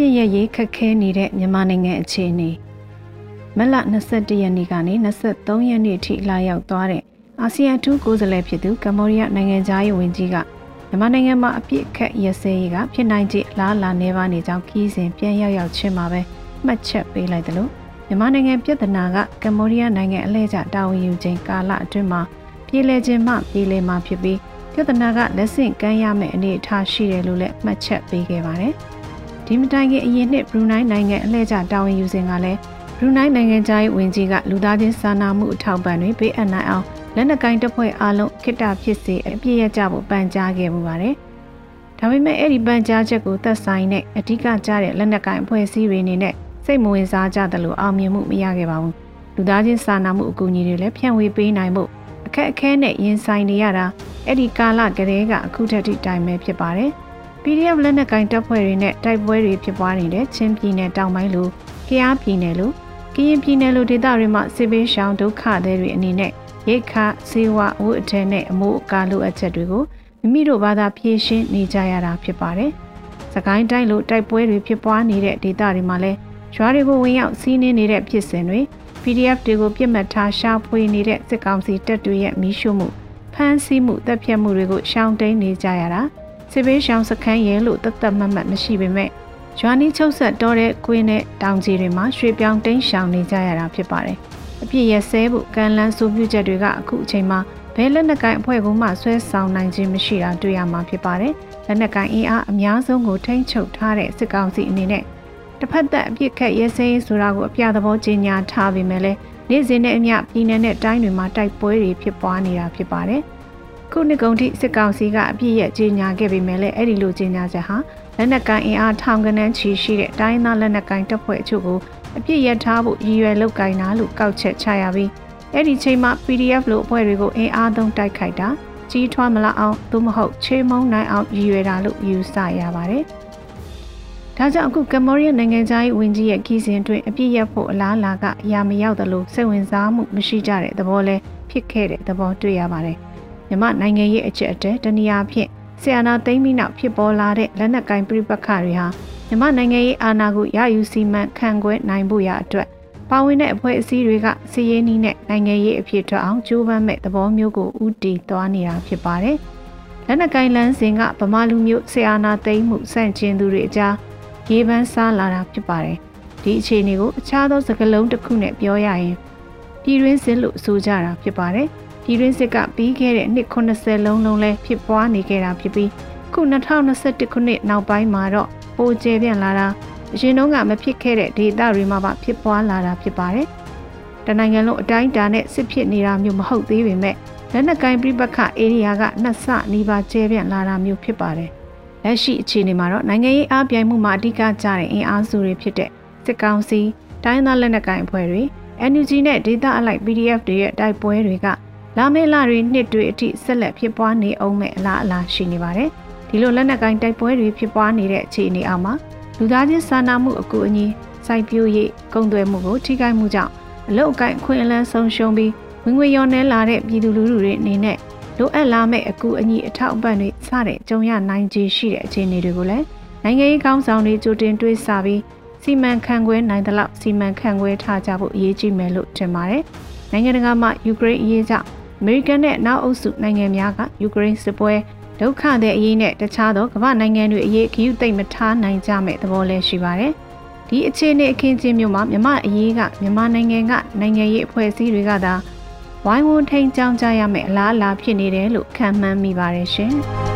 ပြစ်ရရေးခက်ခဲနေတဲ့မြန်မာနိုင်ငံအခြေအနေမလ21ရက်နေ့ကနေ23ရက်နေ့အထိလာရောက်သွားတဲ့အာဆီယံထူးကိုယ်စားလှယ်ဖြစ်သူကမ္ဘောဒီးယားနိုင်ငံသားရေးဝန်ကြီးကမြန်မာနိုင်ငံမှာအပြစ်ခတ်ရစဲရေးကဖြစ်နိုင်ခြေအလားအလာနေပါနေကြောင်းခီးစဉ်ပြန်ရောက်ရောက်ချင်းမှာပဲမှတ်ချက်ပေးလိုက်တယ်လို့မြန်မာနိုင်ငံပြည်ထနာကကမ္ဘောဒီးယားနိုင်ငံအလဲကျတာဝန်ယူခြင်းကာလအတွင်းမှာပြည်လဲခြင်းမှပြည်လဲမှာဖြစ်ပြီးပြည်ထနာကလက်ဆင့်ကမ်းရမယ့်အနေအထားရှိတယ်လို့လည်းမှတ်ချက်ပေးခဲ့ပါတယ်။ ဒီမတိုင်ခင်အရင်နှစ်ဘရူနိုင်းနိုင်ငံအလဲကျတာဝန်ယူစဉ်ကလည်းဘရူနိုင်းနိုင်ငံသားရေးဝန်ကြီးကလူသားချင်းစာနာမှုအထောက်ပံ့တွေပေးအပ်နိုင်အောင်လက်နက်ကိုင်တပ်ဖွဲ့အားလုံးခိတ္တဖြစ်စေအပြည့်ရကြဖို့ပန်ကြားခဲ့မှုပါတယ်။ဒါပေမဲ့အဲ့ဒီပန်ကြားချက်ကိုသက်ဆိုင်တဲ့အဓိကကျတဲ့လက်နက်ကိုင်အဖွဲ့အစည်းတွေအနေနဲ့စိတ်မဝင်စားကြသလိုအောင်မြင်မှုမရခဲ့ပါဘူး။လူသားချင်းစာနာမှုအကူအညီတွေလည်းဖြန့်ဝေပေးနိုင်မှုအခက်အခဲနဲ့ရင်ဆိုင်နေရတာအဲ့ဒီကာလကလေးကအခုထက်ထိတိုင်ပဲဖြစ်ပါတယ်။ PDF လက်နက်ကင်တပ်ဖွဲ့တွေနဲ့တိုက်ပွဲတွေဖြစ်ပွားနေတဲ့ချင်းပြည်နယ်တောင်ပိုင်းလိုကယားပြည်နယ်လိုကရင်ပြည်နယ်လိုဒေသတွေမှာစစ်ဘေးရှောင်ဒုက္ခသည်တွေအနေနဲ့ရိတ်ခစေဝအဝတ်အထည်နဲ့အမိုးအကာလိုအပ်ချက်တွေကိုမိမိတို့ဘာသာဖြည့်ရှင်းနေကြရတာဖြစ်ပါတယ်။စကိုင်းတိုင်းလိုတိုက်ပွဲတွေဖြစ်ပွားနေတဲ့ဒေသတွေမှာလည်းရွာတွေကိုဝင်ရောက်စီးနင်းနေတဲ့ဖြစ်စဉ်တွေ PDF တွေကိုပြစ်မှတ်ထားရှာဖွေနေတဲ့စစ်ကောင်စီတပ်တွေရဲ့မီးရှို့မှုဖမ်းဆီးမှုတပ်ဖြတ်မှုတွေကိုရှောင်တိန်နေကြရတာ စစ်ဘေးရှောင်စခန်းရဲလို့တသက်မတ်မတ်မရှိပေမဲ့ရွာနီးချုပ်ဆက်တော့တဲ့ကွင်းနဲ့တောင်ကြီးတွေမှာရွှေပြောင်းတိန်ရှောင်နေကြရတာဖြစ်ပါတယ်။အပြစ်ရဆဲဖို့ကံလန်းဆိုပြုချက်တွေကအခုအချိန်မှာဘဲလက်နက်ကိုင်အဖွဲ့ကမှဆွဲဆောင်နိုင်ခြင်းမရှိတာတွေ့ရမှာဖြစ်ပါတယ်။လက်နက်ကိုင်အင်အားအများဆုံးကိုထိန်းချုပ်ထားတဲ့စစ်ကောင်စီအနေနဲ့တစ်ဖက်သက်အပြစ်ခတ်ရဲစဲရေးဆိုတာကိုအပြသဘောကြေညာထားပေမဲ့လည်းနေ့စဉ်နဲ့အမျှပြည်내နဲ့တိုင်းတွေမှာတိုက်ပွဲတွေဖြစ်ပွားနေတာဖြစ်ပါတယ်။ ခုနှစ်ကုန်ထိစစ်ကောင်စီကအပြစ်ရဲ့ကြေညာခဲ့ပေမဲ့လည်းအဲ့ဒီလိုကြေညာချက်ဟာလက်နက်ကိုင်အင်အားထောင်ကနန်းချီရှိတဲ့တိုင်းသားလက်နက်ကိုင်တပ်ဖွဲ့အချို့ကိုအပြစ်ရထားဖို့ရည်ရွယ်လုပ်ကိုင်တာလို့ကောက်ချက်ချရပြီးအဲ့ဒီချိန်မှာ PDF လို့အဖွဲ့တွေကိုအင်အားသုံးတိုက်ခိုက်တာကြီးထွားမလာအောင်သို့မဟုတ်ချေမုံနိုင်အောင်ရည်ရွယ်တာလို့ယူဆရပါတယ်။ဒါကြောင့်အခုကမ္ဘောဒီးယားနိုင်ငံသားရေးဝန်ကြီးရဲ့ခီးစဉ်တွင်အပြစ်ရဖို့အလားအလာကအရာမရောက်သလိုစိတ်ဝင်စားမှုမရှိကြတဲ့သဘောလဲဖြစ်ခဲ့တဲ့သဘောတွေ့ရပါတယ်။ မြမနိုင်ငံရေးအချက်အတဲတနည်းအားဖြင့်ဆီယနာသိမ်းပြီးနောက်ဖြစ်ပေါ်လာတဲ့လက်နက်ကင်ပြိပက္ခတွေဟာမြန်မာနိုင်ငံရေးအာဏာကိုရယူစီမံခန့်ခွဲနိုင်ဖို့ရအတွက်ပါဝင်တဲ့အဖွဲ့အစည်းတွေကစီးရေးနည်းနဲ့နိုင်ငံရေးအဖြစ်ထွက်အောင်ကြိုးပမ်းမဲ့သဘောမျိုးကိုဥတီသွားနေတာဖြစ်ပါတယ်။လက်နက်ကင်လန်းစဉ်ကဗမာလူမျိုးဆီအာနာသိမ်းမှုစန့်ကျင်သူတွေအကြားရေးပန်းစားလာတာဖြစ်ပါတယ်။ဒီအခြေအနေကိုအခြားသောစကားလုံးတစ်ခုနဲ့ပြောရရင်ပြည်တွင်းစစ်လို့ဆိုကြတာဖြစ်ပါတယ်။ ပြည်တွင်းစစ်ကပြီးခဲ့တဲ့နှစ်80လုံးလုံးလဲဖြစ်ပွားနေခဲ့တာဖြစ်ပြီးခု2021ခုနှစ်နောက်ပိုင်းမှာတော့ပိုကျပြန့်လာတာအရင်တုန်းကမဖြစ်ခဲ့တဲ့ဒေသတွေမှာပါဖြစ်ပွားလာတာဖြစ်ပါတယ်။တနိုင်ငံလုံးအတိုင်းအတာနဲ့စစ်ဖြစ်နေတာမျိုးမဟုတ်သေးပေမဲ့လက်နက်ကိုင်ပြပခဧရိယာကနှစ်ဆနီးပါးကျဲပြန့်လာတာမျိုးဖြစ်ပါတယ်။လက်ရှိအခြေအနေမှာတော့နိုင်ငံရေးအားပြိုင်မှုမှာအဓိကကျတဲ့အင်အားစုတွေဖြစ်တဲ့စစ်ကောင်စီတိုင်းသားလက်နက်ကိုင်အဖွဲ့တွေ NUG နဲ့ဒေသအလိုက် PDF တွေရဲ့တိုက်ပွဲတွေက လာမယ့်လတွေနှစ်တွေအထိဆက်လက်ဖြစ်ပွားနေအောင်မဲ့အလားအလာရှိနေပါတယ်။ဒီလိုလက်နက်ကိုင်တိုက်ပွဲတွေဖြစ်ပွားနေတဲ့အခြေအနေအောက်မှာလူသားချင်းစာနာမှုအကူအညီစိုက်ပျိုးရေးကုန်သွယ်မှုကိုထိခိုက်မှုကြောင့်အလုတ်အကိုင်အခွင့်အလမ်းဆုံးရှုံးပြီးဝင်ငွေရောနှဲလာတဲ့ပြည်သူလူထုတွေအနေနဲ့လိုအပ်လာမယ့်အကူအညီအထောက်အပံ့တွေစတဲ့ကြုံရနိုင်ခြေရှိတဲ့အခြေအနေတွေကိုလည်းနိုင်ငံရေးကောင်းဆောင်တွေကြိုတင်တွေးဆပြီးစီမံခန့်ခွဲနိုင်သလောက်စီမံခန့်ခွဲထားကြဖို့အရေးကြီးမယ်လို့ထင်ပါတယ်။နိုင်ငံတကာမှာယူကရိန်းအရေးကြောင့် အမေရိကန်နဲ့နောက်အုပ်စုနိုင်ငံများကယူကရိန်းစစ်ပွဲဒုက္ခတဲ့အရေးနဲ့တခြားသောကမ္ဘာနိုင်ငံတွေအရေးဂရုသိမ့်မထားနိုင်ကြမဲ့သဘောလည်းရှိပါတယ်။ဒီအခြေအနေအခင်းချင်းမျိုးမှာမြမအရေးကမြန်မာနိုင်ငံကနိုင်ငံရေးအဖွဲ့အစည်းတွေကသာဝိုင်းဝန်းထိန်ကြောင်းကြရမယ့်အလားအလာဖြစ်နေတယ်လို့ခံမှန်းမိပါတယ်ရှင်။